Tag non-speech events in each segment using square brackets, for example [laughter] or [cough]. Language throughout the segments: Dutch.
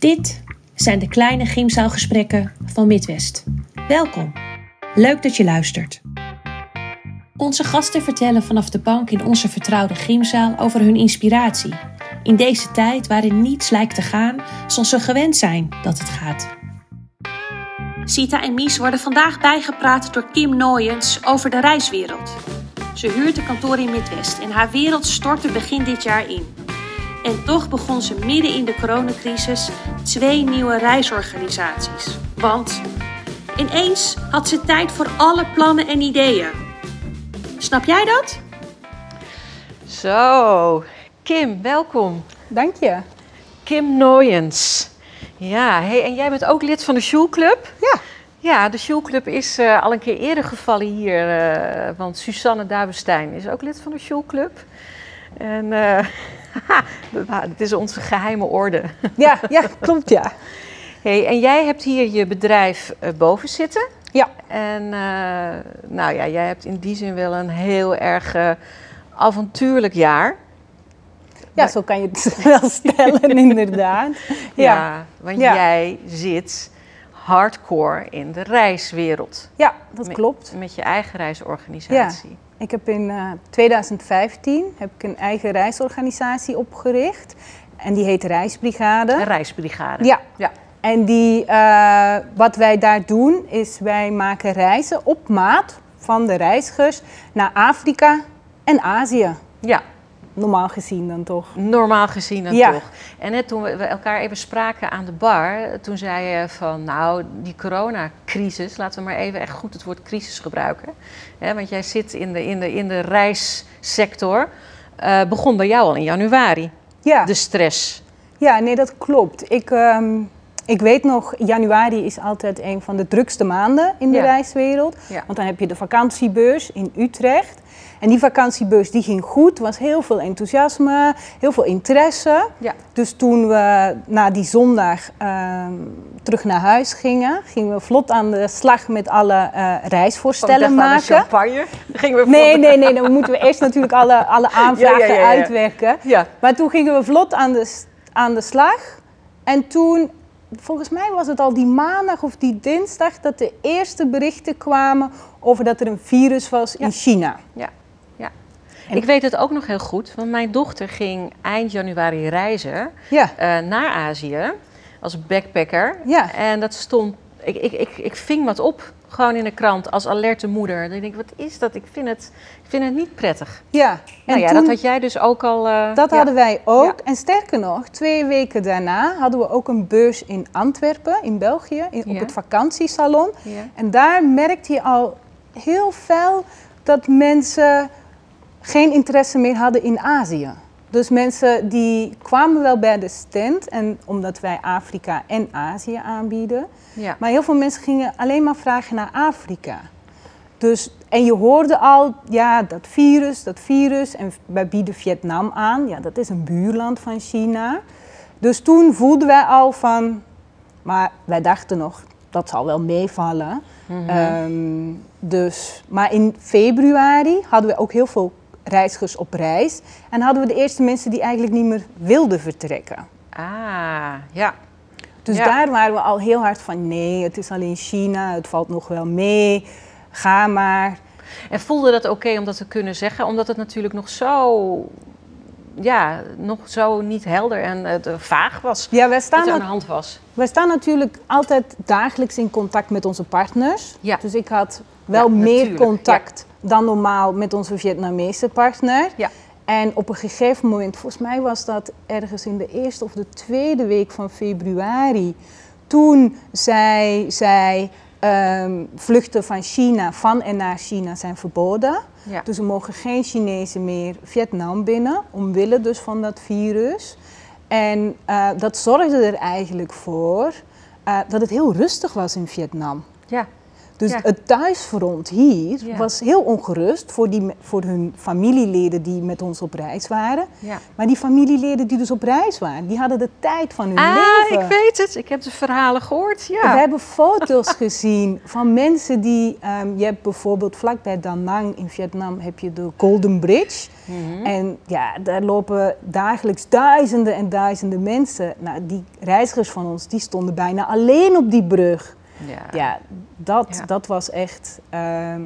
Dit zijn de kleine gymzaalgesprekken van Midwest. Welkom. Leuk dat je luistert. Onze gasten vertellen vanaf de bank in onze vertrouwde gymzaal over hun inspiratie. In deze tijd waarin niets lijkt te gaan zoals we gewend zijn dat het gaat. Sita en Mies worden vandaag bijgepraat door Kim Nooyens over de reiswereld. Ze huurt een kantoor in Midwest en haar wereld stortte begin dit jaar in. En toch begon ze midden in de coronacrisis twee nieuwe reisorganisaties. Want ineens had ze tijd voor alle plannen en ideeën. Snap jij dat? Zo, Kim, welkom. Dank je. Kim Nooyens. Ja, hey, en jij bent ook lid van de Sjoelclub? Ja. Ja, de Sjoelclub is uh, al een keer eerder gevallen hier, uh, want Susanne Duivenstein is ook lid van de Sjoelclub. En uh, [laughs] het is onze geheime orde. Ja, ja klopt ja. Hey, en jij hebt hier je bedrijf boven zitten. Ja. En nou ja, jij hebt in die zin wel een heel erg avontuurlijk jaar. Ja, zo kan je het [laughs] wel stellen, [laughs] inderdaad. Ja, ja want ja. jij zit hardcore in de reiswereld. Ja, dat met, klopt. Met je eigen reisorganisatie. Ja. Ik heb in uh, 2015 heb ik een eigen reisorganisatie opgericht. En die heet Reisbrigade. Een reisbrigade. Ja. ja. En die, uh, wat wij daar doen, is wij maken reizen op maat van de reizigers naar Afrika en Azië. Ja. Normaal gezien dan toch? Normaal gezien dan ja. toch. En net toen we elkaar even spraken aan de bar, toen zei je van nou, die coronacrisis, laten we maar even echt goed het woord crisis gebruiken. Hè, want jij zit in de, in de, in de reissector. Uh, begon bij jou al in januari. Ja. De stress. Ja, nee, dat klopt. Ik, um, ik weet nog, januari is altijd een van de drukste maanden in de Ja. reiswereld. Ja. Want dan heb je de vakantiebeurs in Utrecht. En die vakantiebeurs die ging goed, er was heel veel enthousiasme, heel veel interesse. Ja. Dus toen we na die zondag ehm, terug naar huis gingen, gingen we vlot aan de slag met alle eh, reisvoorstellen Oh, maken. champagne. Gingen we Nee, nee, nee, dan moeten we [laughs] eerst natuurlijk alle, alle aanvragen Ja, uitwerken. Ja. Maar toen gingen we vlot aan de, aan de slag. En toen, volgens mij was het al die maandag of die dinsdag, dat de eerste berichten kwamen over dat er een virus was Ja. in China. Ja. En- Ik weet het ook nog heel goed, want mijn dochter ging eind januari reizen Ja, eh, naar Azië als backpacker. Ja. En dat stond, ik, ik, ik, ik ving wat op, gewoon in de krant als alerte moeder. Dan denk ik, wat is dat? Ik vind het, ik vind het niet prettig. ja. Nou ja, toen- dat had jij dus ook al. eh, Dat ja. hadden wij ook. Ja. En sterker nog, twee weken daarna hadden we ook een beurs in Antwerpen, in België, in, op Ja. het vakantiesalon. Ja. En daar merkte je al heel fel dat mensen geen interesse meer hadden in Azië. Dus mensen die kwamen wel bij de stand, en omdat wij Afrika en Azië aanbieden. Ja. Maar heel veel mensen gingen alleen maar vragen naar Afrika. Dus, en je hoorde al, ja, dat virus, dat virus. En wij bieden Vietnam aan. Ja, dat is een buurland van China. Dus toen voelden wij al van, maar wij dachten nog, dat zal wel meevallen. Mhm. Ehm, dus, maar in februari hadden we ook heel veel reizigers op reis. En hadden we de eerste mensen die eigenlijk niet meer wilden vertrekken. Ah, ja. Dus Ja. daar waren we al heel hard van, nee, het is alleen China, het valt nog wel mee, ga maar. En voelde dat oké om dat te kunnen zeggen? Omdat het natuurlijk nog zo. Ja, nog zo niet helder en eh, vaag was. Ja, wij staan, er aan de hand was. wij staan natuurlijk altijd dagelijks in contact met onze partners. Ja. Dus ik had wel Ja, meer natuurlijk, contact dan normaal met onze Vietnamese partner. Ja. En op een gegeven moment, volgens mij was dat ergens in de eerste of de tweede week van februari, toen zei zij ehm, vluchten van China, van en naar China zijn verboden. Ja. Dus er mogen geen Chinezen meer Vietnam binnen, omwille dus van dat virus. En eh, dat zorgde er eigenlijk voor eh, dat het heel rustig was in Vietnam. Ja. Dus Ja. het thuisfront hier Ja. was heel ongerust voor, die, voor hun familieleden die met ons op reis waren. Ja. Maar die familieleden die dus op reis waren, die hadden de tijd van hun Ah, leven. ik weet het. Ik heb de verhalen gehoord. We Ja. hebben foto's [laughs] gezien van mensen die... ehm, je hebt bijvoorbeeld vlakbij Da Nang in Vietnam heb je de Golden Bridge. Mhm. En ja, daar lopen dagelijks duizenden en duizenden mensen. Nou, die reizigers van ons, die stonden bijna alleen op die brug. Ja. Ja, dat, Ja. dat was echt... ehm,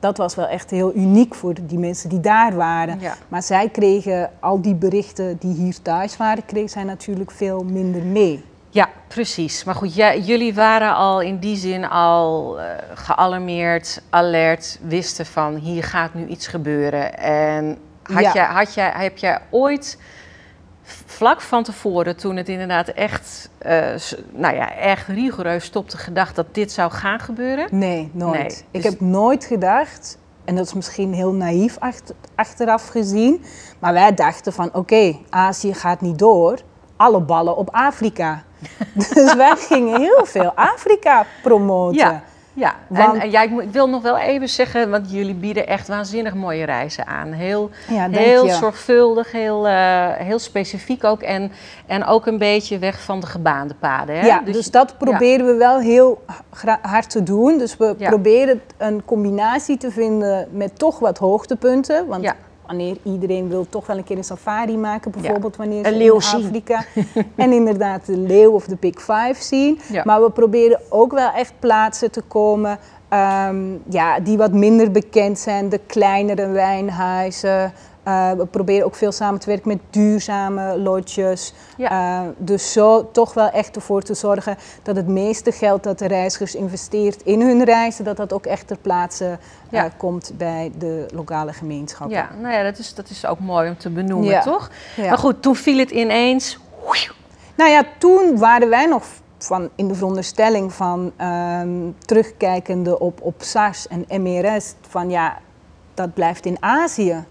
dat was wel echt heel uniek voor die mensen die daar waren. Ja. Maar zij kregen al die berichten die hier thuis waren, kregen zij natuurlijk veel minder mee. Ja, precies. Maar goed, jij- jullie waren al in die zin al eh, gealarmeerd, alert, wisten van hier gaat nu iets gebeuren. En had Ja. jij, had jij, heb jij ooit vlak van tevoren, toen het inderdaad echt, s- nou ja, echt rigoureus stopte, gedacht dat dit zou gaan gebeuren? Nee, nooit. Nee, Ik dus- heb nooit gedacht, en dat is misschien heel naïef achter- achteraf gezien, maar wij dachten van oké, Azië gaat niet door, alle ballen op Afrika. [laughs] dus wij gingen heel veel Afrika promoten. Ja, ja. Want- en, en ja, ik, moet- ik wil nog wel even zeggen, want jullie bieden echt waanzinnig mooie reizen aan. Heel, Ja, heel je. zorgvuldig, heel, eh, heel specifiek ook. En, en ook een beetje weg van de gebaande paden. Hè? Ja, dus, dat proberen we wel heel hard te doen. Dus we Ja. proberen een combinatie te vinden met toch wat hoogtepunten. Want Ja. Wanneer iedereen wil toch wel een keer een safari maken, bijvoorbeeld wanneer ze in zien. Afrika. [laughs] en inderdaad de leeuw of de Big Five zien. Ja. Maar we proberen ook wel echt plaatsen te komen ehm, ja, die wat minder bekend zijn. De kleinere wijnhuizen. Eh, we proberen ook veel samen te werken met duurzame lodges. Ja. Eh, dus zo toch wel echt ervoor te zorgen dat het meeste geld dat de reizigers investeert in hun reizen, dat dat ook echt ter plaatse eh, komt bij de lokale gemeenschap. ja, nou ja, dat is, dat is ook mooi om te benoemen, Ja. toch? Maar goed, toen viel het ineens. Nou ja, toen waren wij nog van, in de veronderstelling van ehm, terugkijkende op, op SARS en MERS, van ja, dat blijft in Azië.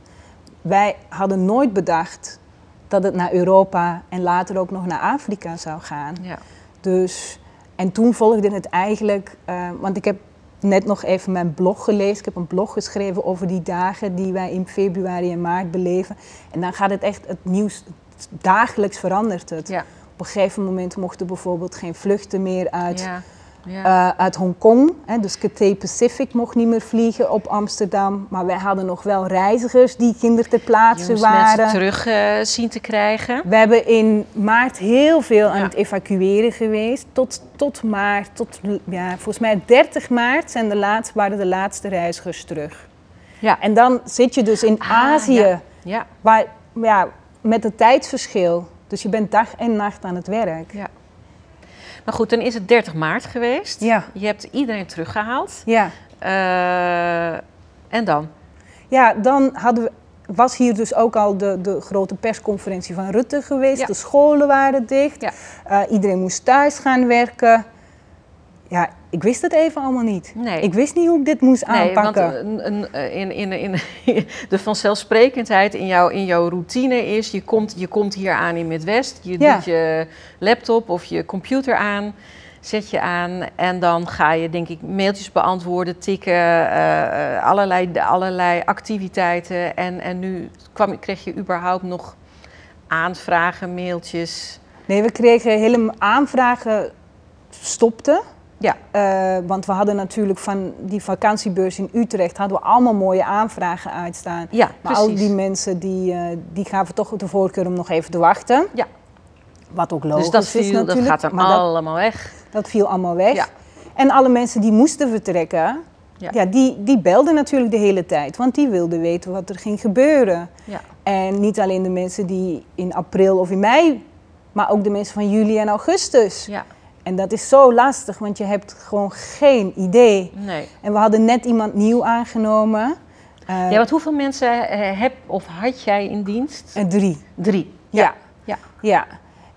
Wij hadden nooit bedacht dat het naar Europa en later ook nog naar Afrika zou gaan. Ja. Dus, en toen volgde het eigenlijk, eh, want ik heb net nog even mijn blog gelezen. Ik heb een blog geschreven over die dagen die wij in februari en maart beleven. En dan gaat het echt, het nieuws, dagelijks verandert het. Ja. Op een gegeven moment mochten bijvoorbeeld geen vluchten meer uit, Ja. Ja. eh, uit Hongkong. Hè, dus Cathay Pacific mocht niet meer vliegen op Amsterdam. Maar wij hadden nog wel reizigers die kinder ter plaatse moest waren. mensen terug eh, zien te krijgen. We hebben in maart heel veel aan Ja. het evacueren geweest. Tot, tot maart, tot ja, volgens mij 30 maart zijn de laatste, waren de laatste reizigers terug. Ja. En dan zit je dus in Ah, Azië, ja. Ja. waar, ja, met het tijdsverschil. Dus je bent dag en nacht aan het werk. ja. Maar goed, dan is het 30 maart geweest. Ja. Je hebt iedereen teruggehaald. Ja, Eh, en dan? ja dan hadden we, was hier dus ook al de, de grote persconferentie van Rutte geweest. Ja. De scholen waren dicht. Ja. Eh, iedereen moest thuis gaan werken. Ja, ik wist het even allemaal niet. Nee. Ik wist niet hoe ik dit moest Nee, want aanpakken. een, een, eh, in, in, in, de vanzelfsprekendheid in, jouw in jouw routine is... Je komt, je komt hier aan in Midwest, je Ja. doet je laptop of je computer aan... Zet je aan en dan ga je, denk ik, mailtjes beantwoorden, tikken, eh, eh, allerlei, allerlei activiteiten. En, en nu kwam, kreeg je überhaupt nog aanvragen, mailtjes. Nee, we kregen hele aanvragen stopten. Ja, Eh, want we hadden natuurlijk van die vakantiebeurs in Utrecht hadden we allemaal mooie aanvragen uitstaan. ja Maar precies. al die mensen die, eh, die gaven toch de voorkeur om nog even te wachten. Ja. Wat ook logisch dus dat, is viel, dat natuurlijk. gaat dan maar dat, allemaal weg. dat viel allemaal weg. Ja. En alle mensen die moesten vertrekken, Ja. ja. die, die belden natuurlijk de hele tijd. Want die wilden weten wat er ging gebeuren. Ja. En niet alleen de mensen die in april of in mei, maar ook de mensen van juli en augustus. Ja, En dat is zo lastig, want je hebt gewoon geen idee. nee. En we hadden net iemand nieuw aangenomen. Ja, want hoeveel mensen eh, heb of had jij in dienst? eh, drie. Drie. Ja. Ja. ja.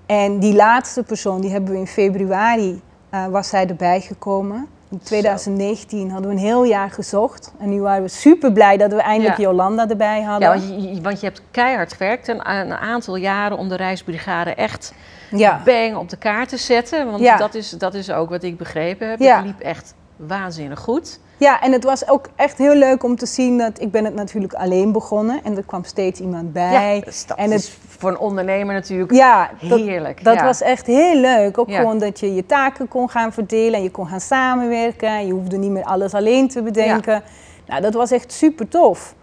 En die laatste persoon, die hebben we in februari, eh, was zij erbij gekomen. In 2019 hadden we een heel jaar gezocht. En nu waren we super blij dat we eindelijk Ja. Jolanda erbij hadden. Ja, want je, je- want je hebt keihard gewerkt een, een aantal jaren om de reisbrigade echt ja. bang op de kaart te zetten. Want Ja. dat, is, dat is ook wat ik begrepen heb. Ja. Het liep echt waanzinnig goed. Ja, en het was ook echt heel leuk om te zien dat ik ben het natuurlijk alleen begonnen en er kwam steeds iemand bij. Ja, en het, is voor een ondernemer natuurlijk ja, dat, heerlijk. dat ja. was echt heel leuk. Ook Ja. gewoon dat je je taken kon gaan verdelen en je kon gaan samenwerken. En je hoefde niet meer alles alleen te bedenken. Nou, dat was echt super tof.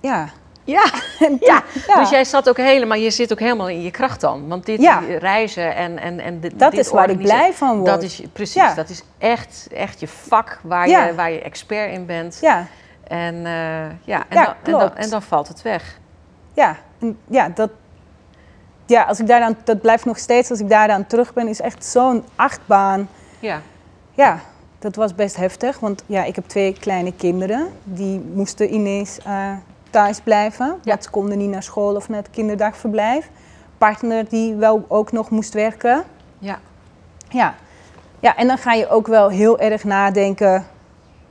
Ja. Ja, [laughs] ja. ja. dus jij zat ook helemaal, je zit ook helemaal in je kracht dan. Want dit Ja. reizen en, en, en dit, Dat dit is waar ik blij van word. Dat is precies, dat is echt, echt je vak waar, je, waar je expert in bent. Ja, En, eh, ja, en, dan, en, dan, klopt. en dan valt het weg. ja. En ja, dat, ja, als ik daaraan, dat blijft nog steeds, als ik daaraan terug ben, is echt zo'n achtbaan. Ja, Ja, dat was best heftig, want ja, ik heb twee kleine kinderen. Die moesten ineens eh, thuis blijven, Ja. want ze konden niet naar school of naar het kinderdagverblijf. Partner die wel ook nog moest werken. ja, Ja. ja, en dan ga je ook wel heel erg nadenken,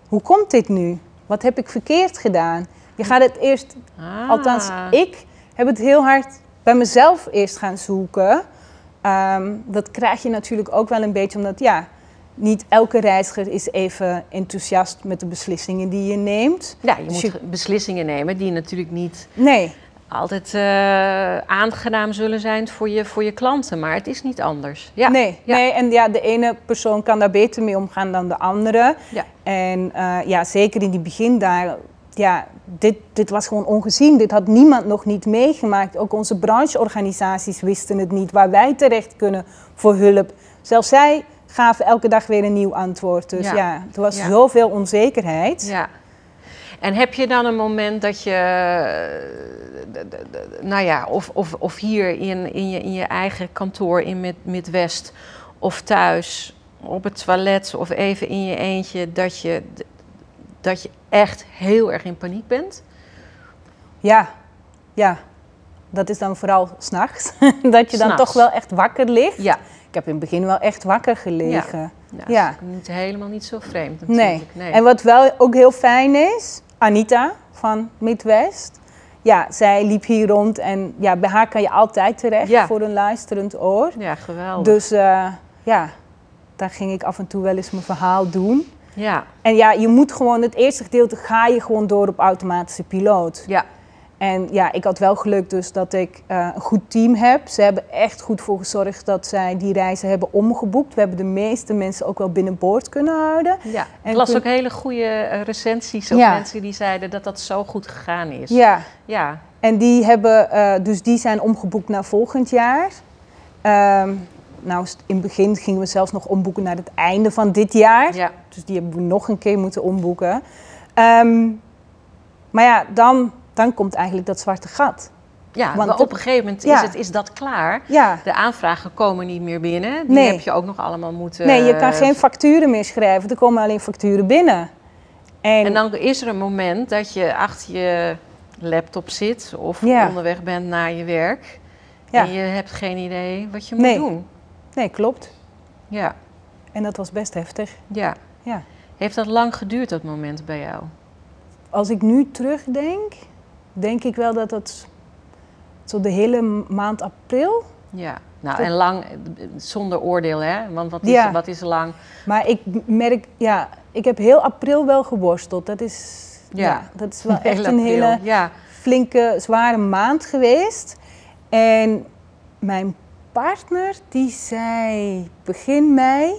hoe komt dit nu? Wat heb ik verkeerd gedaan? Je gaat het eerst Ah. Althans, ik heb het heel hard bij mezelf eerst gaan zoeken. Ehm, dat krijg je natuurlijk ook wel een beetje omdat, ja, niet elke reiziger is even enthousiast met de beslissingen die je neemt. Ja, je Dus moet beslissingen nemen die natuurlijk niet Nee, altijd eh, aangenaam zullen zijn voor je, voor je klanten. Maar het is niet anders. Ja. nee, ja. nee. En ja, de ene persoon kan daar beter mee omgaan dan de andere. Ja. En eh, ja, zeker in die begin daar, ja, dit, dit was gewoon ongezien. Dit had niemand nog niet meegemaakt. Ook onze brancheorganisaties wisten het niet, waar wij terecht kunnen voor hulp. Zelfs zij gaven elke dag weer een nieuw antwoord. Dus Ja. ja, er was Ja. zoveel onzekerheid. Ja. En heb je dan een moment dat je, nou ja, of, of, of hier in, in, je, in je eigen kantoor in Mid- Midwest of thuis op het toilet of even in je eentje, dat je, dat je echt heel erg in paniek bent? Ja, ja. Dat is dan vooral s'nachts. [laughs] dat je dan toch wel echt wakker ligt. Ja. Ik heb in het begin wel echt wakker gelegen. ja. dat Ja. is niet, helemaal niet zo vreemd natuurlijk. Nee. Nee. En wat wel ook heel fijn is, Anita van Midwest. Ja, zij liep hier rond en ja, bij haar kan je altijd terecht Ja. voor een luisterend oor. Ja, geweldig. Dus eh, ja, daar ging ik af en toe wel eens mijn verhaal doen. Ja, En ja, je moet gewoon, het eerste gedeelte ga je gewoon door op automatische piloot. ja, En ja, ik had wel geluk dus dat ik eh, een goed team heb. Ze hebben echt goed voor gezorgd dat zij die reizen hebben omgeboekt. We hebben de meeste mensen ook wel binnenboord kunnen houden. ja. En ik las ook hele goede eh, recensies Ja. mensen die zeiden dat dat zo goed gegaan is. Ja, Ja, en die hebben, eh, dus die zijn omgeboekt naar volgend jaar. Ehm, nou, in het begin gingen we zelfs nog omboeken naar het einde van dit jaar. ja. Dus die hebben we nog een keer moeten omboeken. Ehm, maar ja, dan, dan komt eigenlijk dat zwarte gat. Ja, Want maar op een gegeven moment Ja. is, het, is dat klaar. Ja, De aanvragen komen niet meer binnen. Die Nee. heb je ook nog allemaal moeten... nee, je kan eh, geen facturen meer schrijven. Er komen alleen facturen binnen. En, En dan is er een moment dat je achter je laptop zit of Ja. onderweg bent naar je werk. Ja. En je hebt geen idee wat je moet Nee. doen. Nee, klopt. Ja, En dat was best heftig. ja. Ja. Heeft dat lang geduurd, dat moment bij jou? Als ik nu terugdenk, denk ik wel dat het zo de hele maand april. Ja. Nou, en lang, eh, zonder oordeel, hè? Want wat is, Ja. wat is lang? Maar ik merk, ja, ik heb heel april wel geworsteld. Dat is, Ja. ja. dat is wel [laughs] echt Heel een april. hele Ja, flinke, zware maand geweest. En mijn partner die zei begin mei,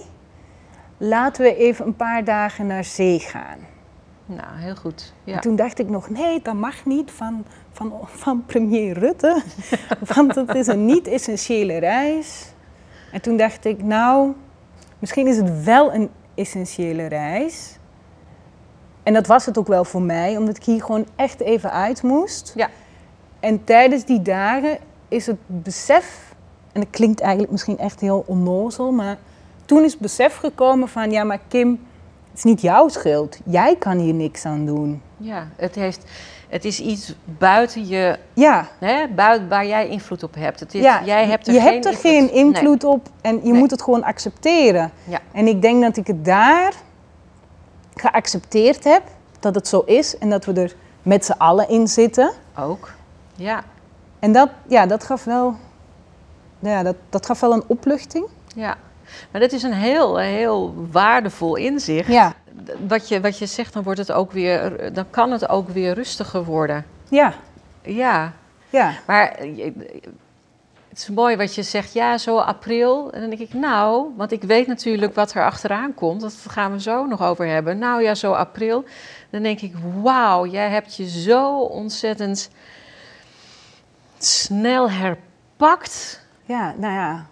laten we even een paar dagen naar zee gaan. Nou, heel goed. Ja. En toen dacht ik nog, nee, dat mag niet van, van, van premier Rutte. [laughs] want het is een niet-essentiële reis. En toen dacht ik, nou, misschien is het wel een essentiële reis. En dat was het ook wel voor mij, omdat ik hier gewoon echt even uit moest. Ja. En tijdens die dagen is het besef, en dat klinkt eigenlijk misschien echt heel onnozel, maar toen is het besef gekomen van, ja, maar Kim, het is niet jouw schuld. Jij kan hier niks aan doen. ja, het, heeft, het is iets buiten je, Ja, hè, buiten, waar jij invloed op hebt. Het is, ja jij hebt er je geen hebt er geen invloed op en je Nee. moet het gewoon accepteren. Ja. En ik denk dat ik het daar geaccepteerd heb, dat het zo is en dat we er met z'n allen in zitten. Ook. Ja, En dat, ja, dat gaf wel, ja, dat, dat gaf wel een opluchting. ja. Maar dat is een heel, heel waardevol inzicht. Ja, Wat je, wat je zegt, dan, wordt het ook weer, dan kan het ook weer rustiger worden. ja, Ja, ja. maar het is mooi wat je zegt, ja, zo april. En dan denk ik, nou, want ik weet natuurlijk wat er achteraan komt. Dat gaan we zo nog over hebben. Nou ja, zo april. Dan denk ik, wauw, jij hebt je zo ontzettend snel herpakt. Ja, nou ja.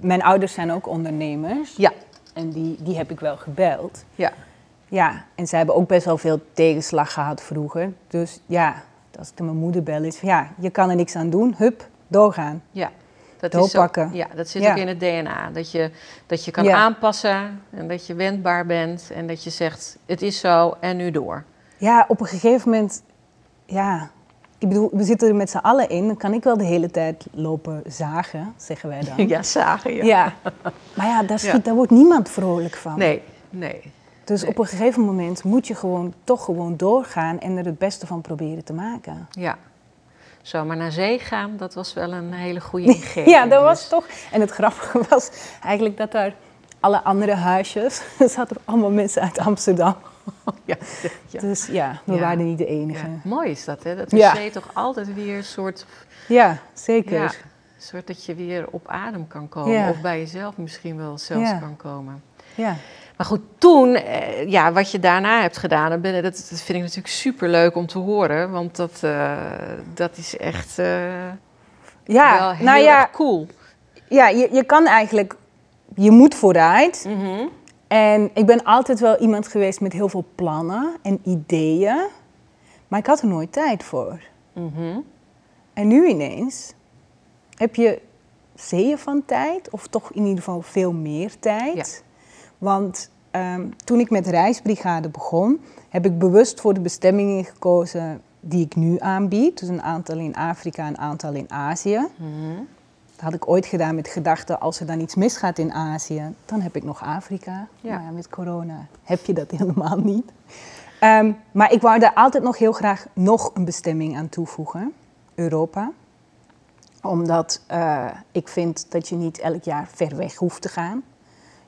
Mijn ouders zijn ook ondernemers. Ja. En die, die heb ik wel gebeld. Ja. Ja, en zij hebben ook best wel veel tegenslag gehad vroeger. Dus ja, als ik mijn moeder bel, is van, ja, je kan er niks aan doen. Hup, doorgaan. Ja, dat, is zo, ja, dat zit Ja. ook in het DNA. Dat je, dat je kan Ja. aanpassen en dat je wendbaar bent en dat je zegt, het is zo en nu door. Ja, op een gegeven moment, ja, ik bedoel, we zitten er met z'n allen in. Dan kan ik wel de hele tijd lopen zagen, zeggen wij dan. [laughs] Ja, zagen je. Ja. [laughs] Maar ja, daar, schiet, Ja. daar wordt niemand vrolijk van. Nee, nee. Dus nee. op een gegeven moment moet je gewoon toch gewoon doorgaan en er het beste van proberen te maken. Ja. Zo, maar naar zee gaan, dat was wel een hele goede [laughs] ingeving. Ja, dat was dus. toch. En het grappige was eigenlijk dat daar alle andere huisjes, [laughs] er zaten allemaal mensen uit Amsterdam. [laughs] Ja, ja. Dus ja, we Ja. waren niet de enige. Mooi is dat, hè? Dat zee toch altijd weer een soort, zeker. ja, een soort dat je weer op adem kan komen. Of bij jezelf misschien wel zelfs kan komen. Ja. Maar goed, toen, eh, ja, wat je daarna hebt gedaan, dat, vind ik natuurlijk super leuk om te horen. Want dat, eh, dat is echt eh, Ja, wel heel nou ja, cool. ja je, je kan eigenlijk, je moet vooruit. En ik ben altijd wel iemand geweest met heel veel plannen en ideeën. Maar ik had er nooit tijd voor. Mhm. En nu ineens heb je zeeën van tijd, of toch in ieder geval veel meer tijd. Want ehm, toen ik met reisbrigade begon, heb ik bewust voor de bestemmingen gekozen die ik nu aanbied. Dus een aantal in Afrika, een aantal in Azië. Mhm. Dat had ik ooit gedaan met de gedachte, als er dan iets misgaat in Azië, dan heb ik nog Afrika. Ja. Maar met corona heb je dat [laughs] helemaal niet. Ehm, maar ik wou daar altijd nog heel graag nog een bestemming aan toevoegen. Europa. Omdat eh, ik vind dat je niet elk jaar ver weg hoeft te gaan.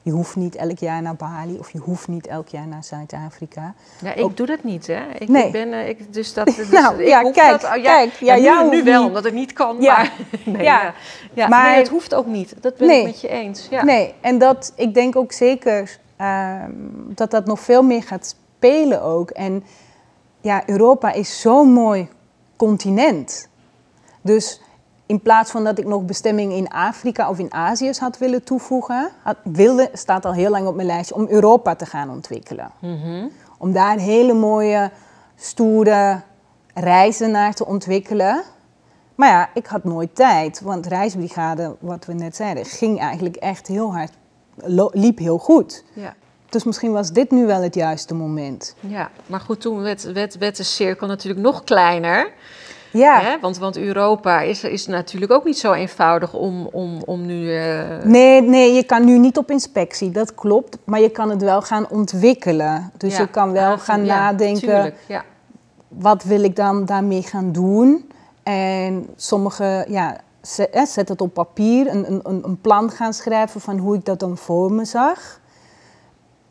Je hoeft niet elk jaar naar Bali of je hoeft niet elk jaar naar Zuid-Afrika. Ja, ik doe dat niet, hè? Ik, Nee. ik ben, eh, ik, dus dat, [laughs] dus Nou, ik ja, hoef kijk, dat, oh, kijk, ja, nu- jou nu, wel, niet. omdat het niet kan, Ja. maar... [laughs] Nee, Ja. ja. Ja, Maar- nee, het hoeft ook niet. Dat ben Nee. ik met je eens. Ja. Nee, en dat, ik denk ook zeker ehm, dat dat nog veel meer gaat spelen ook. En ja, Europa is zo'n mooi continent. Dus in plaats van dat ik nog bestemmingen in Afrika of in Azië had willen toevoegen, had, wilde, staat al heel lang op mijn lijstje, om Europa te gaan ontwikkelen. Mhm. Om daar hele mooie, stoere reizen naar te ontwikkelen. Maar ja, ik had nooit tijd, want reisbrigade, wat we net zeiden, ging eigenlijk echt heel hard, liep heel goed. Ja. Dus misschien was dit nu wel het juiste moment. ja, maar goed, toen werd, werd, werd de cirkel natuurlijk nog kleiner. Ja, Hè? Want, want Europa is, is natuurlijk ook niet zo eenvoudig om, om, om nu... eh, nee, nee, je kan nu niet op inspectie, dat klopt. Maar je kan het wel gaan ontwikkelen. Dus ja, je kan wel ah, gaan ja, nadenken, tuurlijk, ja. wat wil ik dan daarmee gaan doen? En sommige, ja, zet, het op papier, een- een, een plan gaan schrijven van hoe ik dat dan voor me zag.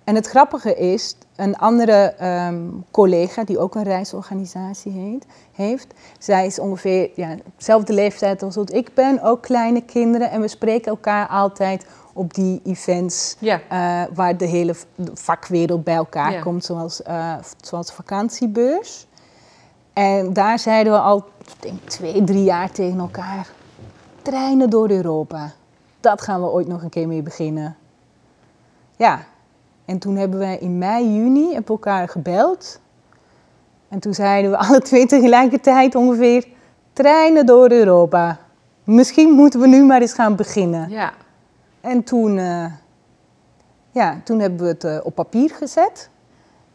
En het grappige is, een andere ehm, collega die ook een reisorganisatie heet, heeft, zij is ongeveer ja, dezelfde leeftijd als wat ik ben, ook kleine kinderen. En we spreken elkaar altijd op die events Ja. eh, waar de hele vakwereld bij elkaar Ja. komt, zoals, eh, zoals vakantiebeurs. En daar zeiden we al, ik denk twee, drie jaar tegen elkaar, treinen door Europa. Dat gaan we ooit nog een keer mee beginnen. Ja, en toen hebben we in mei, juni we elkaar gebeld. En toen zeiden we [laughs] alle twee tegelijkertijd ongeveer, treinen door Europa. Misschien moeten we nu maar eens gaan beginnen. ja. En toen, eh, ja, toen hebben we het eh, op papier gezet.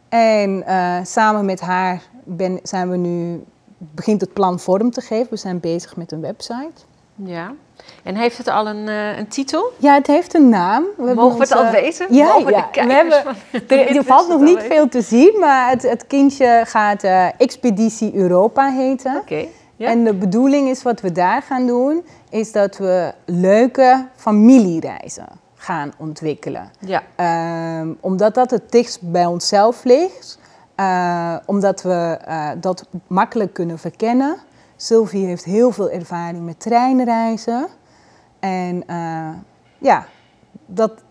En eh, samen met haar ben, zijn we nu, begint het plan vorm te geven. We zijn bezig met een website. Ja. En heeft het al een, eh, een titel? Ja, het heeft een naam. We Mogen we het al weten? Ja, Mogen ja. de we hebben, er, er [laughs] valt nog niet veel te zien, maar het, het kindje gaat eh, Expeditie Europa heten. Oké. Ja? En de bedoeling is wat we daar gaan doen, is dat we leuke familiereizen gaan ontwikkelen. Ja. Ehm, omdat dat het dichtst bij onszelf ligt. Eh, omdat we dat makkelijk kunnen verkennen. Sylvie heeft heel veel ervaring met treinreizen. En eh, ja, dat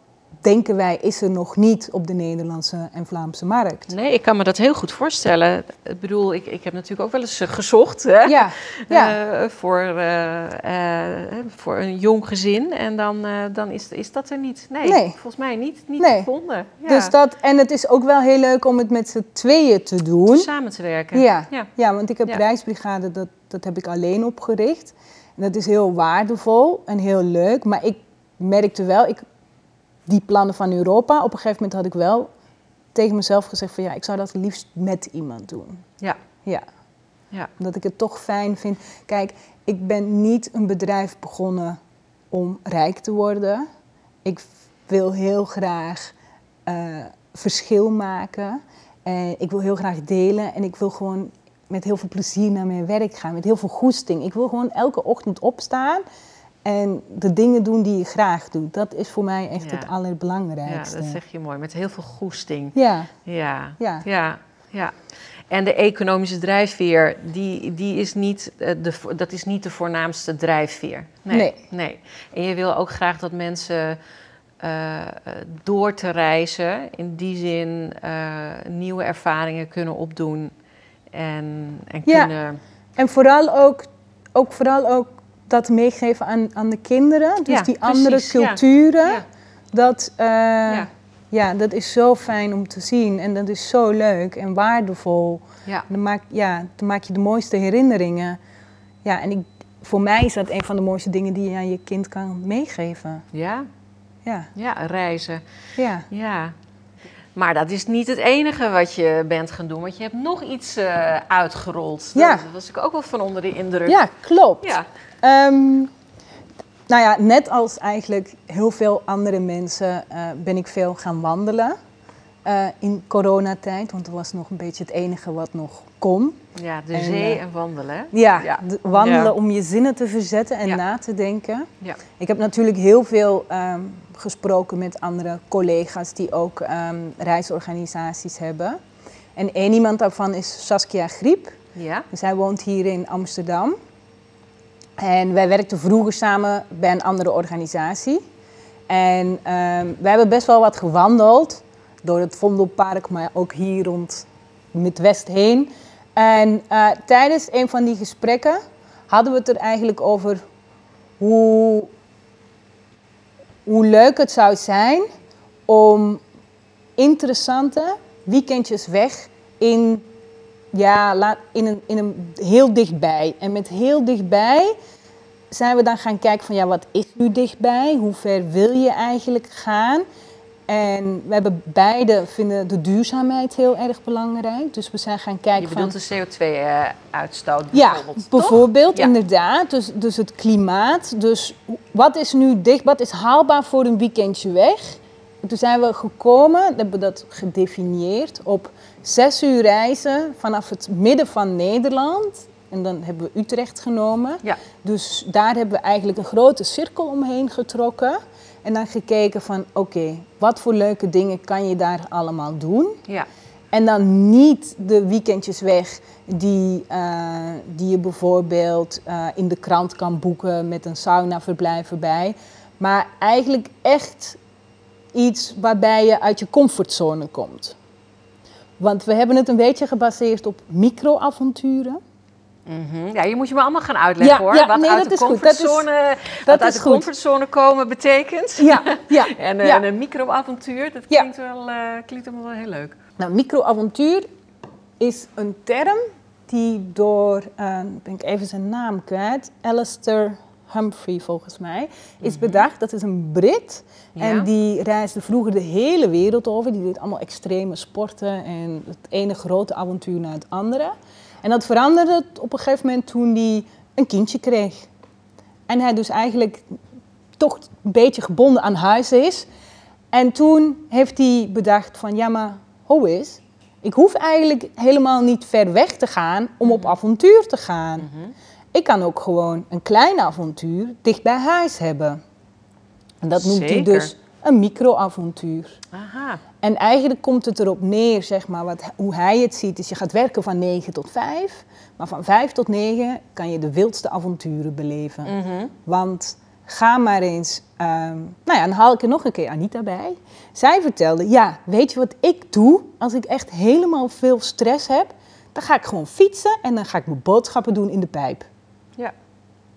denken wij is er nog niet op de Nederlandse en Vlaamse markt. Nee, ik kan me dat heel goed voorstellen. Ik bedoel, ik, ik heb natuurlijk ook wel eens eh, gezocht hè? Ja, ja. Eh, voor, eh, voor een jong gezin. En dan, dan is, is dat er niet. Nee, Nee. volgens mij niet, niet Nee. gevonden. Ja. Dus dat, en het is ook wel heel leuk om het met z'n tweeën te doen. Samen te werken. Ja, ja. ja. want ik heb Ja. reisbrigade, dat, dat heb ik alleen opgericht. En dat is heel waardevol en heel leuk. Maar ik merkte wel, ik, die plannen van Europa, op een gegeven moment had ik wel tegen mezelf gezegd van ja, ik zou dat liefst met iemand doen. Ja. Ja, Ja. omdat ik het toch fijn vind. Kijk, ik ben niet een bedrijf begonnen om rijk te worden. Ik wil heel graag eh, verschil maken. En ik wil heel graag delen. En ik wil gewoon met heel veel plezier naar mijn werk gaan. Met heel veel goesting. Ik wil gewoon elke ochtend opstaan. En de dingen doen die je graag doet. Dat is voor mij echt Ja. het ja, allerbelangrijkste. dat zeg je mooi. Met heel veel goesting. Ja, Ja. Ja. ja. ja. En de economische drijfveer, die, die is niet, eh, de, dat is niet de voornaamste drijfveer. Nee. nee. En je wil ook graag dat mensen eh, eh, door te reizen, in die zin nieuwe ervaringen kunnen opdoen. En, en Ja. kunnen. En vooral ook, ook, vooral ook dat meegeven aan, aan de kinderen. Dus Ja, die andere culturen. Ja. Dat, eh, Ja. ja. dat is zo fijn om te zien. En dat is zo leuk en waardevol. Ja. Dan maak, ja, dan maak je de mooiste herinneringen. Ja, en ik, voor mij is dat een van de mooiste dingen die je aan je kind kan meegeven. Ja, Ja, ja, reizen. ja. Ja. Maar dat is niet het enige wat je bent gaan doen, want je hebt nog iets eh, uitgerold. Ja. Daar was ik ook wel van onder de indruk. ja klopt. Ja. Ehm, nou ja, net als eigenlijk heel veel andere mensen eh, ben ik veel gaan wandelen eh, in coronatijd. Want dat was nog een beetje het enige wat nog kon. Ja, de En, zee eh, en wandelen. Ja, Ja. de- wandelen Ja. om je zinnen te verzetten en Ja. na te denken. Ja. Ik heb natuurlijk heel veel ehm, gesproken met andere collega's die ook ehm, reisorganisaties hebben. En één iemand daarvan is Saskia Griep. Ja. Hij woont hier in Amsterdam. En wij werkten vroeger samen bij een andere organisatie. En ehm we hebben best wel wat gewandeld door het Vondelpark, maar ook hier rond Midwest heen. En eh, tijdens een van die gesprekken hadden we het er eigenlijk over hoe, hoe leuk het zou zijn om interessante weekendjes weg in ja, laat, in, een, in een heel dichtbij. En met heel dichtbij zijn we dan gaan kijken van ja, wat is nu dichtbij? Hoe ver wil je eigenlijk gaan? En we hebben beide vinden de duurzaamheid heel erg belangrijk. Dus we zijn gaan kijken Je van... bedoelt de CO2-uitstoot Ja, bijvoorbeeld, toch? bijvoorbeeld, Ja. inderdaad. Dus, dus het klimaat. Dus wat is nu dicht, wat is haalbaar voor een weekendje weg? En Toen zijn we gekomen, hebben we dat gedefinieerd op zes uur reizen vanaf het midden van Nederland. En dan hebben we Utrecht genomen. Ja. Dus daar hebben we eigenlijk een grote cirkel omheen getrokken. En dan gekeken van, oké, wat voor leuke dingen kan je daar allemaal doen? Ja. En dan niet de weekendjes weg die, eh, die je bijvoorbeeld eh, in de krant kan boeken met een saunaverblijf erbij. Maar eigenlijk echt iets waarbij je uit je comfortzone komt. Want we hebben het een beetje gebaseerd op microavonturen. Mhm. ja, je moet je me allemaal gaan uitleggen Ja, hoor. ja, wat nee, uit de is is- comfortzone, dat wat uit is de comfortzone komen betekent. Ja, ja. [laughs] En, eh, ja. en een microavontuur, dat klinkt, wel, eh, klinkt allemaal wel heel leuk. Nou, microavontuur is een term die door, eh, ben ik even zijn naam kwijt, Alistair Humphrey volgens mij, is bedacht. Dat is een Brit Ja. en die reisde vroeger de hele wereld over. Die deed allemaal extreme sporten en het ene grote avontuur na het andere. En dat veranderde op een gegeven moment toen hij een kindje kreeg. En hij dus eigenlijk toch een beetje gebonden aan huis is. En toen heeft hij bedacht van, ja maar, hoe is? Ik hoef eigenlijk helemaal niet ver weg te gaan om op avontuur te gaan. Ik kan ook gewoon een klein avontuur dicht bij huis hebben. En dat noemt hij dus een microavontuur. Aha. En eigenlijk komt het erop neer, zeg maar, wat, hoe hij het ziet, is je gaat werken van 9 tot 5. Maar van 5 tot 9 kan je de wildste avonturen beleven. Mhm. Want ga maar eens, ehm, nou ja, dan haal ik er nog een keer Anita bij. Zij vertelde, ja, weet je wat ik doe als ik echt helemaal veel stress heb? Dan ga ik gewoon fietsen en dan ga ik mijn boodschappen doen in de pijp.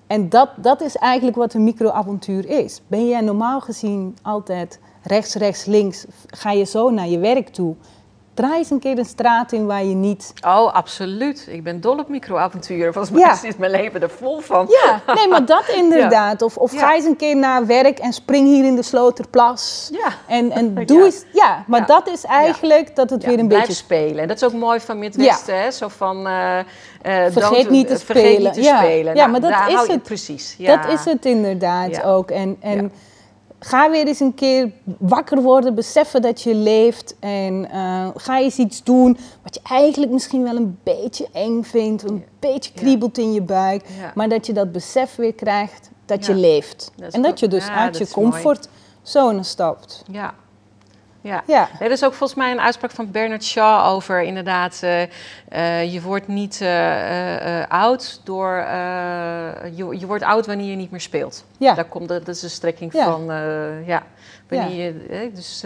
En dat, dat is eigenlijk wat een microavontuur is. Ben jij normaal gezien altijd rechts, rechts, links, ga je zo naar je werk toe? Draai eens een keer een straat in waar je niet... Oh, absoluut. Ik ben dol op microavonturen. Volgens mij Ja. is mijn leven er vol van. Ja, nee, maar dat [laughs] inderdaad. Of, of Ja. ga eens een keer naar werk en spring hier in de Sloterplas. Ja. En, en [laughs] doe Ja. eens... Ja, maar dat is eigenlijk dat het weer een blijf beetje... spelen. En dat is ook mooi van Midwesten, hè? Zo van... eh, eh, Vergeet niet te eh, vergeet spelen. niet te Ja. spelen. Ja, Nou, maar dat is het. Precies. Ja. Dat is het inderdaad ook. En, en. Ga weer eens een keer wakker worden, beseffen dat je leeft. En eh, ga eens iets doen wat je eigenlijk misschien wel een beetje eng vindt. Een beetje kriebelt in je buik. Maar dat je dat besef weer krijgt dat je leeft. Dat en dat je dus uit je comfortzone stapt. Ja. Ja. Ja. Nee, dat is ook volgens mij een uitspraak van Bernard Shaw over inderdaad, eh, eh, je wordt niet eh, oud door, je, je wordt oud wanneer je niet meer speelt. Ja. Daar komt, dat is een strekking Ja. van, ja, wanneer je, dus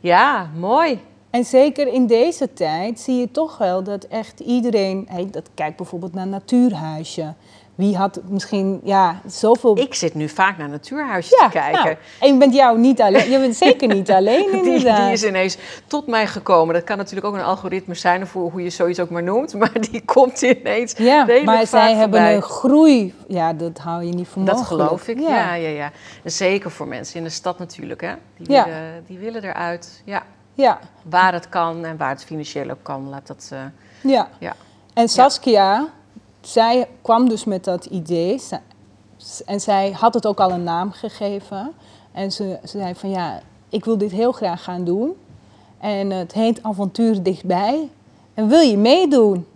ja, mooi. En zeker in deze tijd zie je toch wel dat echt iedereen... Hey, dat, kijk bijvoorbeeld naar Natuurhuisje. Wie had misschien ja, zoveel... Ik zit nu vaak naar Natuurhuisje te kijken. nou, en je bent jou niet alleen. Je bent zeker niet [laughs] alleen Die, inderdaad. die is ineens tot mij gekomen. Dat kan natuurlijk ook een algoritme zijn, of hoe je zoiets ook maar noemt. Maar die komt ineens ja, maar zij hebben voorbij. een groei. Ja, dat hou je niet voor Dat mogelijk. geloof ik, ja. ja, ja, zeker voor mensen in de stad natuurlijk, hè. Die, Ja. willen, die willen eruit, ja. ja, Waar het kan en waar het financieel ook kan, laat dat... eh, ja. ja. En Saskia, zij kwam dus met dat idee. En zij had het ook al een naam gegeven. En ze, ze zei van ja, ik wil dit heel graag gaan doen. En het heet Avontuur Dichtbij. En wil je meedoen?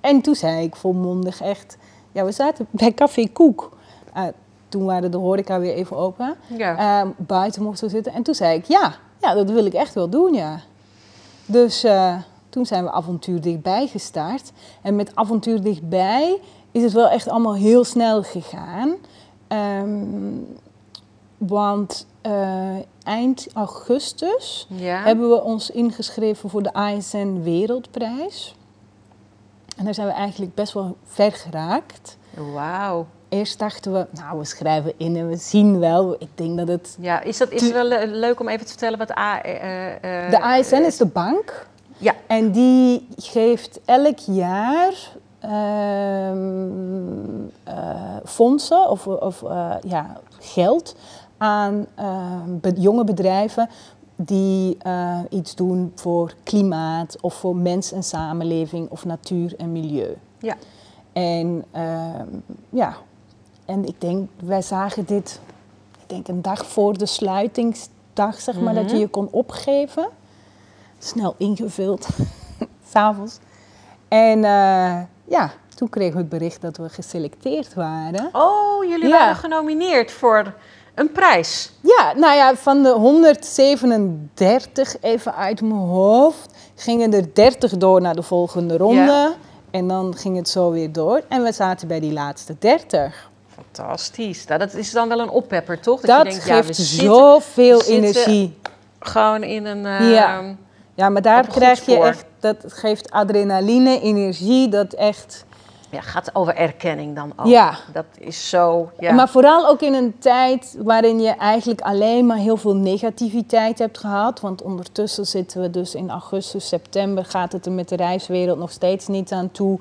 En toen zei ik volmondig echt... Ja, we zaten bij Café Koek. Eh, toen waren de horeca weer even open. Ja. Ehm, buiten mochten we zitten. En toen zei ik, ja, ja, dat wil ik echt wel doen, ja. Dus eh, toen zijn we avontuur dichtbij gestart. En met avontuur dichtbij is het wel echt allemaal heel snel gegaan. Ehm, want eh, eind augustus ja. hebben we ons ingeschreven voor de ASN Wereldprijs. En daar zijn we eigenlijk best wel ver geraakt. Wauw. Eerst dachten we, nou, we schrijven in en we zien wel. Ik denk dat het Ja, is, dat, is het wel le- leuk om even te vertellen wat A... eh, eh, De ASN eh, is de bank Ja. en die geeft elk jaar ehm, eh, fondsen of, of eh, ja, geld aan ehm, be- jonge bedrijven die eh, iets doen voor klimaat of voor mens en samenleving of natuur en milieu. Ja. En ehm, ja, en ik denk, wij zagen dit, ik denk een dag voor de sluitingsdag, zeg maar, dat je Mhm. je kon opgeven. Snel ingevuld, [laughs] s'avonds. En eh, ja, toen kregen we het bericht dat we geselecteerd waren. Oh, jullie Ja. waren genomineerd voor een prijs. Ja, nou ja, van de 137, even uit mijn hoofd, gingen er 30 door naar de volgende ronde. Ja. En dan ging het zo weer door. En we zaten bij die laatste 30. Fantastisch. Nou, dat is dan wel een oppepper, toch? Dat, je denkt, ja, geeft we zoveel zitten- energie. gewoon in een... eh, Ja. Ja, maar daar krijg je echt, dat geeft adrenaline, energie, dat echt. ja, gaat over erkenning dan ook. Ja. Dat is zo... Ja. Maar vooral ook in een tijd waarin je eigenlijk alleen maar heel veel negativiteit hebt gehad. Want ondertussen zitten we dus in augustus, september, gaat het er met de reiswereld nog steeds niet aan toe.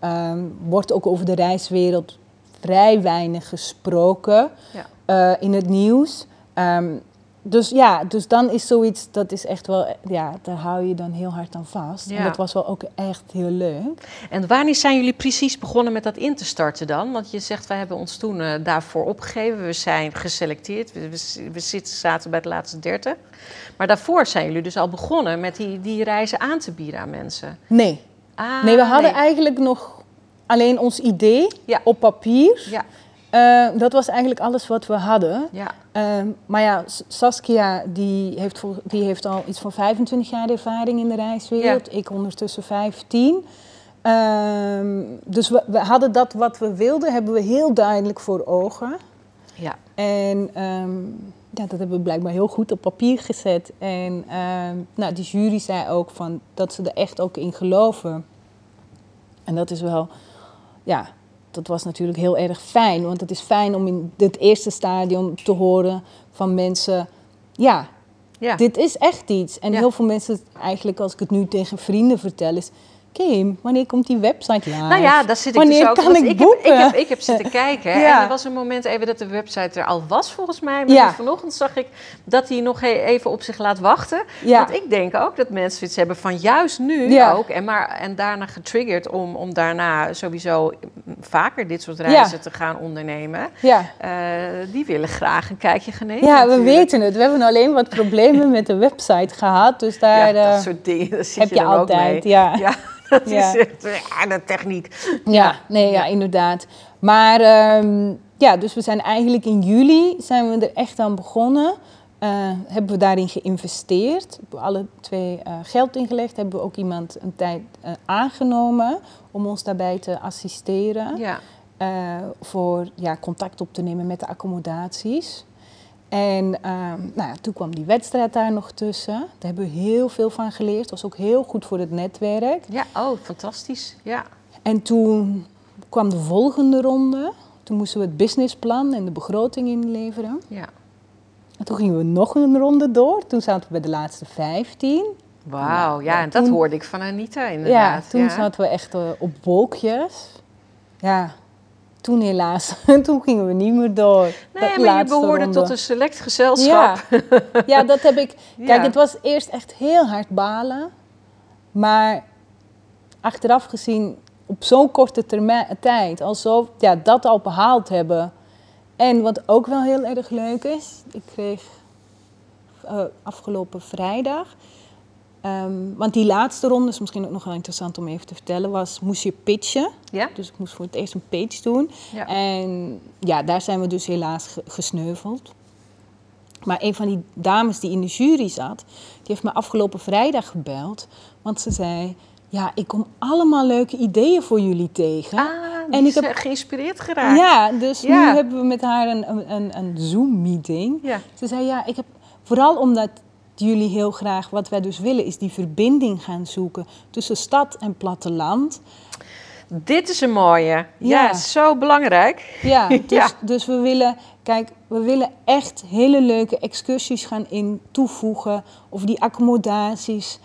Ehm, wordt ook over de reiswereld vrij weinig gesproken Ja. eh, in het nieuws. Ehm, dus ja, dus dan is zoiets, dat is echt wel, ja, daar hou je dan heel hard aan vast. En dat was wel ook echt heel leuk. En wanneer zijn jullie precies begonnen met dat in te starten dan? Want je zegt, wij hebben ons toen eh, daarvoor opgegeven. We zijn geselecteerd. We, we, we zitten, zaten bij de laatste 30. Maar daarvoor zijn jullie dus al begonnen met die, die reizen aan te bieden aan mensen. Nee, Ah, nee, we hadden nee. eigenlijk nog alleen ons idee Ja. op papier. Ja, Eh, dat was eigenlijk alles wat we hadden. Ja. Ehm, maar ja, Saskia die heeft, die heeft al iets van 25 jaar ervaring in de reiswereld. Ik ondertussen 15. Ehm, dus we, we hadden dat wat we wilden, hebben we heel duidelijk voor ogen. Ja. En ehm, ja, dat hebben we blijkbaar heel goed op papier gezet. En ehm, nou, die jury zei ook van, dat ze er echt ook in geloven. En dat is wel, ja, dat was natuurlijk heel erg fijn. Want het is fijn om in het eerste stadium te horen van mensen, ja, Ja. dit is echt iets. En Ja. heel veel mensen, eigenlijk als ik het nu tegen vrienden vertel, is... Kim, wanneer komt die website live? Nou ja, daar zit ik Wanneer dus ook. kan ik ik, heb, ik, boeken? heb, ik heb zitten [laughs] kijken Ja. en er was een moment even dat de website er al was volgens mij. Maar Ja. vanochtend zag ik dat hij nog even op zich laat wachten. Ja. Want ik denk ook dat mensen iets hebben van juist nu ook. En, maar, en daarna getriggerd om, om daarna sowieso vaker dit soort reizen te gaan ondernemen. Ja. Eh, die willen graag een kijkje gaan nemen. Ja, we weten het. We hebben alleen wat problemen [laughs] met de website gehad. Dus Ja, daar dat eh, soort dingen zit heb je dan ook altijd. mee. Ja. Ja, dat Ja. is echt ja, de techniek. Ja, nee, ja, inderdaad. Maar ehm, ja, dus we zijn eigenlijk in juli zijn we er echt aan begonnen. Eh, hebben we daarin geïnvesteerd. Hebben we alle twee eh, geld ingelegd. Hebben we ook iemand een tijd eh, aangenomen om ons daarbij te assisteren. Ja. voor ja, contact op te nemen met de accommodaties. En ehm, nou ja, toen kwam die wedstrijd daar nog tussen. Daar hebben we heel veel van geleerd. Dat was ook heel goed voor het netwerk. ja, oh, fantastisch. Ja. En toen kwam de volgende ronde. Toen moesten we het businessplan en de begroting inleveren. ja. En toen gingen we nog een ronde door. Toen zaten we bij de laatste 15. Wauw, ja, Ja, en dat toen- hoorde ik van Anita Ja, inderdaad. toen zaten we echt eh, op wolkjes. Ja, toen helaas. [laughs] toen gingen we niet meer door. Nee, maar je behoorde ronde. tot een select gezelschap. Ja. ja, dat heb ik. [laughs] Kijk, Ja. het was eerst echt heel hard balen. Maar achteraf gezien, op zo'n korte termijn, tijd, al zo, ja, dat al behaald hebben. En wat ook wel heel erg leuk is, ik kreeg eh, afgelopen vrijdag. Ehm, want die laatste ronde is misschien ook nog wel interessant om even te vertellen, was moest je pitchen. Ja? Dus ik moest voor het eerst een pitch doen. Ja. En ja, daar zijn we dus helaas ge- gesneuveld. Maar een van die dames die in de jury zat, die heeft me afgelopen vrijdag gebeld. Want ze zei, ja, ik kom allemaal leuke ideeën voor jullie tegen. Ah, En ik heb- geïnspireerd geraakt. ja, dus Ja. nu hebben we met haar een, een- een, een Zoom-meeting. Ja. Ze zei, ja, ik heb vooral omdat jullie heel graag, wat wij dus willen, is die verbinding gaan zoeken tussen stad en platteland. Dit is een mooie. Ja, Ja. zo belangrijk. Ja, [laughs] dus, Ja. dus we willen, kijk, we willen echt hele leuke excursies gaan in toevoegen. Of die accommodaties.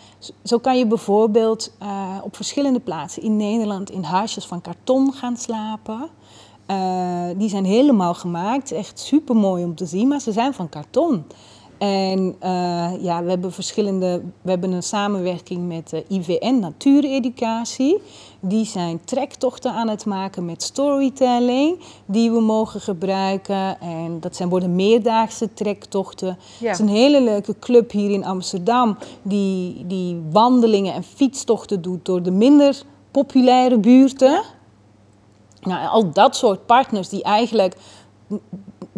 Zo kan je bijvoorbeeld eh, op verschillende plaatsen in Nederland in huisjes van karton gaan slapen. Eh, die zijn helemaal gemaakt, echt super mooi om te zien, maar ze zijn van karton. En eh, ja, we hebben verschillende, we hebben een samenwerking met de IVN Natuureducatie. Die zijn trektochten aan het maken met storytelling, die we mogen gebruiken. En dat zijn, worden meerdaagse trektochten. Ja. Het is een hele leuke club hier in Amsterdam, die, die wandelingen en fietstochten doet door de minder populaire buurten. Nou, al dat soort partners die eigenlijk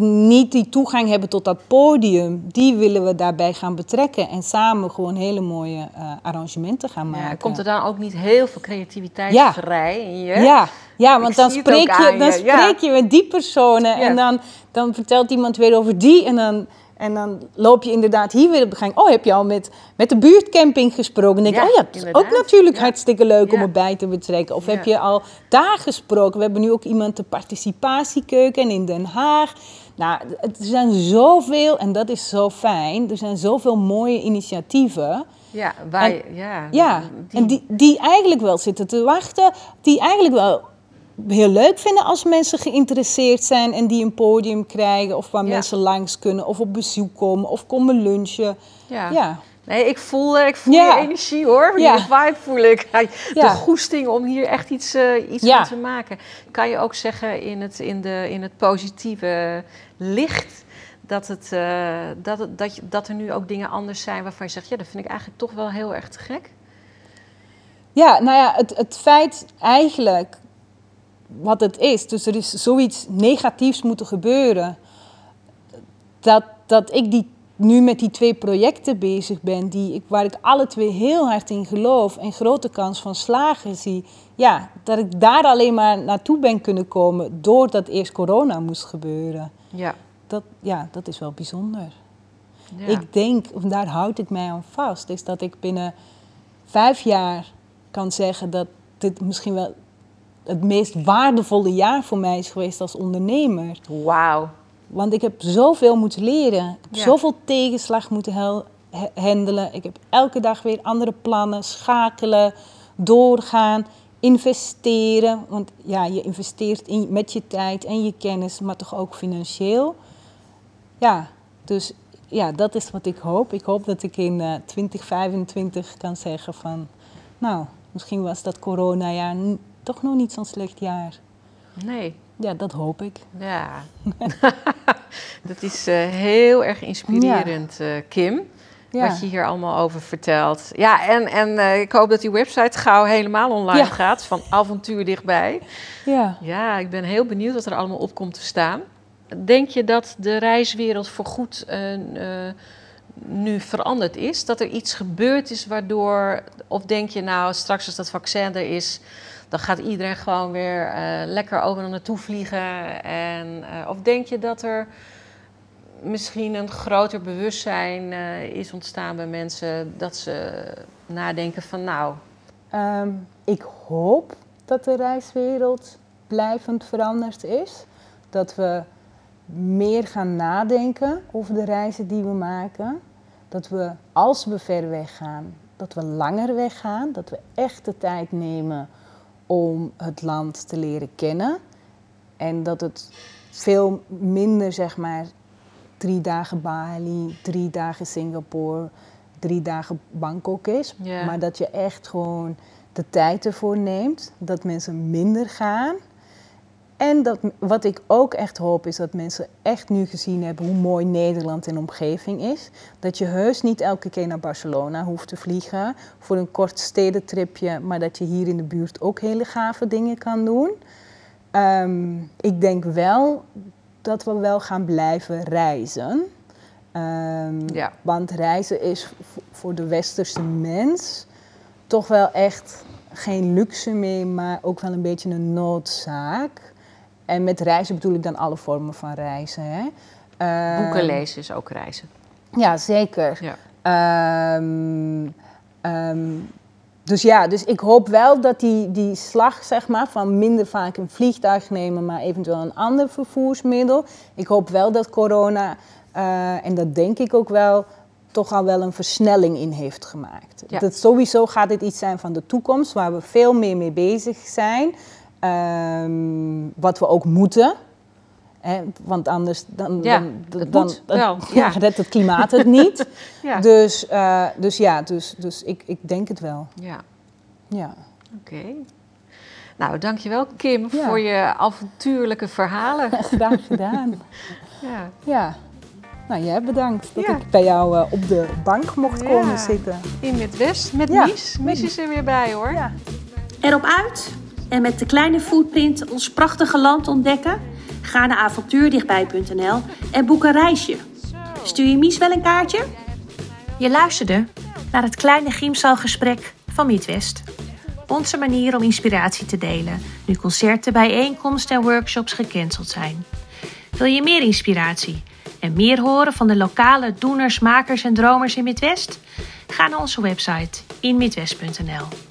niet die toegang hebben tot dat podium, die willen we daarbij gaan betrekken en samen gewoon hele mooie eh, arrangementen gaan maken. Ja, komt er dan ook niet heel veel creativiteit Ja. vrij in je? Ja, ja want Ik dan spreek, je, dan je, ja. spreek je met die personen en dan, dan vertelt iemand weer over die en dan, en dan loop je inderdaad hier weer op de gang. Oh, heb je al met, met de buurtcamping gesproken? Dan denk je, Ja, oh ja, dat is ook natuurlijk Ja. hartstikke leuk om erbij te betrekken. Of heb je al daar gesproken? We hebben nu ook iemand de participatiekeuken in Den Haag. Nou, er zijn zoveel, en dat is zo fijn, er zijn zoveel mooie initiatieven. Ja, wij, ja, Ja, en die, die eigenlijk wel zitten te wachten, die eigenlijk wel heel leuk vinden als mensen geïnteresseerd zijn en die een podium krijgen of waar Ja. mensen langs kunnen of op bezoek komen of komen lunchen. ja. Ja, Nee, ik voel, eh, ik voel Ja. je energie hoor. Ja. Die vibe voel ik. De goesting om hier echt iets, eh, iets van te maken. Kan je ook zeggen in het, in de, in het positieve licht... Dat, het, eh, dat, het, dat, je, dat er nu ook dingen anders zijn waarvan je zegt... ja, dat vind ik eigenlijk toch wel heel erg te gek. ja nou ja, het, het feit eigenlijk wat het is. Dus er is zoiets negatiefs moeten gebeuren. Dat, dat ik die, nu met die twee projecten bezig ben, die, ik, waar ik alle twee heel hard in geloof en grote kans van slagen zie. Ja, dat ik daar alleen maar naartoe ben kunnen komen doordat eerst corona moest gebeuren. Ja. Dat, ja, dat is wel bijzonder. ja. Ik denk, of daar houd ik mij aan vast, is dat ik binnen vijf jaar kan zeggen dat dit misschien wel het meest waardevolle jaar voor mij is geweest als ondernemer. Wauw. Want ik heb zoveel moeten leren. Ik heb Ja. zoveel tegenslag moeten hel- ha- handelen. Ik heb elke dag weer andere plannen, schakelen, doorgaan, investeren. Want ja, je investeert in, met je tijd en je kennis, maar toch ook financieel. Ja, dus ja, dat is wat ik hoop. Ik hoop dat ik in eh 2025 kan zeggen van... Nou, misschien was dat coronajaar n- toch nog niet zo'n slecht jaar. Nee. Ja, dat hoop ik. Ja. [laughs] dat is eh, heel erg inspirerend, eh, Kim. Ja. Wat je hier allemaal over vertelt. Ja, en, en eh, ik hoop dat die website gauw helemaal online Ja. gaat. Van avontuur dichtbij. Ja. Ja, ik ben heel benieuwd wat er allemaal op komt te staan. Denk je dat de reiswereld voorgoed nu veranderd is? Dat er iets gebeurd is waardoor... Of denk je nou, straks als dat vaccin er is... dan gaat iedereen gewoon weer eh, lekker over naartoe vliegen? En, eh, of denk je dat er misschien een groter bewustzijn eh, is ontstaan bij mensen... dat ze nadenken van nou, Ehm, ik hoop dat de reiswereld blijvend veranderd is. Dat we meer gaan nadenken over de reizen die we maken. Dat we, als we ver weg gaan, dat we langer weggaan. Dat we echt de tijd nemen om het land te leren kennen. En dat het veel minder, zeg maar, drie dagen Bali, drie dagen Singapore, drie dagen Bangkok is. Maar dat je echt gewoon de tijd ervoor neemt. Dat mensen minder gaan. En dat, wat ik ook echt hoop is dat mensen echt nu gezien hebben hoe mooi Nederland en omgeving is. Dat je heus niet elke keer naar Barcelona hoeft te vliegen voor een kort stedentripje, maar dat je hier in de buurt ook hele gave dingen kan doen. Ehm, ik denk wel dat we wel gaan blijven reizen. Ehm, Ja. Want reizen is voor de westerse mens toch wel echt geen luxe meer, maar ook wel een beetje een noodzaak. En met reizen bedoel ik dan alle vormen van reizen. Hè? Ehm, boeken lezen is ook reizen. Ja, zeker. Ja. Ehm, ehm, dus ja, dus ik hoop wel dat die, die slag, zeg maar, van minder vaak een vliegtuig nemen, maar eventueel een ander vervoersmiddel. Ik hoop wel dat corona, eh, en dat denk ik ook wel, toch al wel een versnelling in heeft gemaakt. Ja. Dat sowieso gaat dit iets zijn van de toekomst, waar we veel meer mee bezig zijn. Ehm, wat we ook moeten. Hè, want anders dan, Ja, dan, het dan, moet wel, [laughs] ja, ja. redt het klimaat het niet. [laughs] Ja. Dus, eh, dus ja, dus, dus ik, ik denk het wel. ja. Ja. Oké. Nou, dankjewel Kim Ja. voor je avontuurlijke verhalen. [laughs] Graag gedaan. Ja. Ja. Nou, jij bedankt dat Ja. ik bij jou eh, op de bank mocht Ja. komen zitten. In Midwest met Ja, Mies. met- Mies is er weer bij hoor. Ja. Erop uit en met de kleine footprint ons prachtige land ontdekken? Ga naar avontuurdichtbij.nl en boek een reisje. Stuur je Mies wel een kaartje? Je luisterde naar het kleine Chiemzaalgesprek van Midwest. Onze manier om inspiratie te delen nu concerten, bijeenkomsten en workshops gecanceld zijn. Wil je meer inspiratie en meer horen van de lokale doeners, makers en dromers in Midwest? Ga naar onze website inmidwest.nl.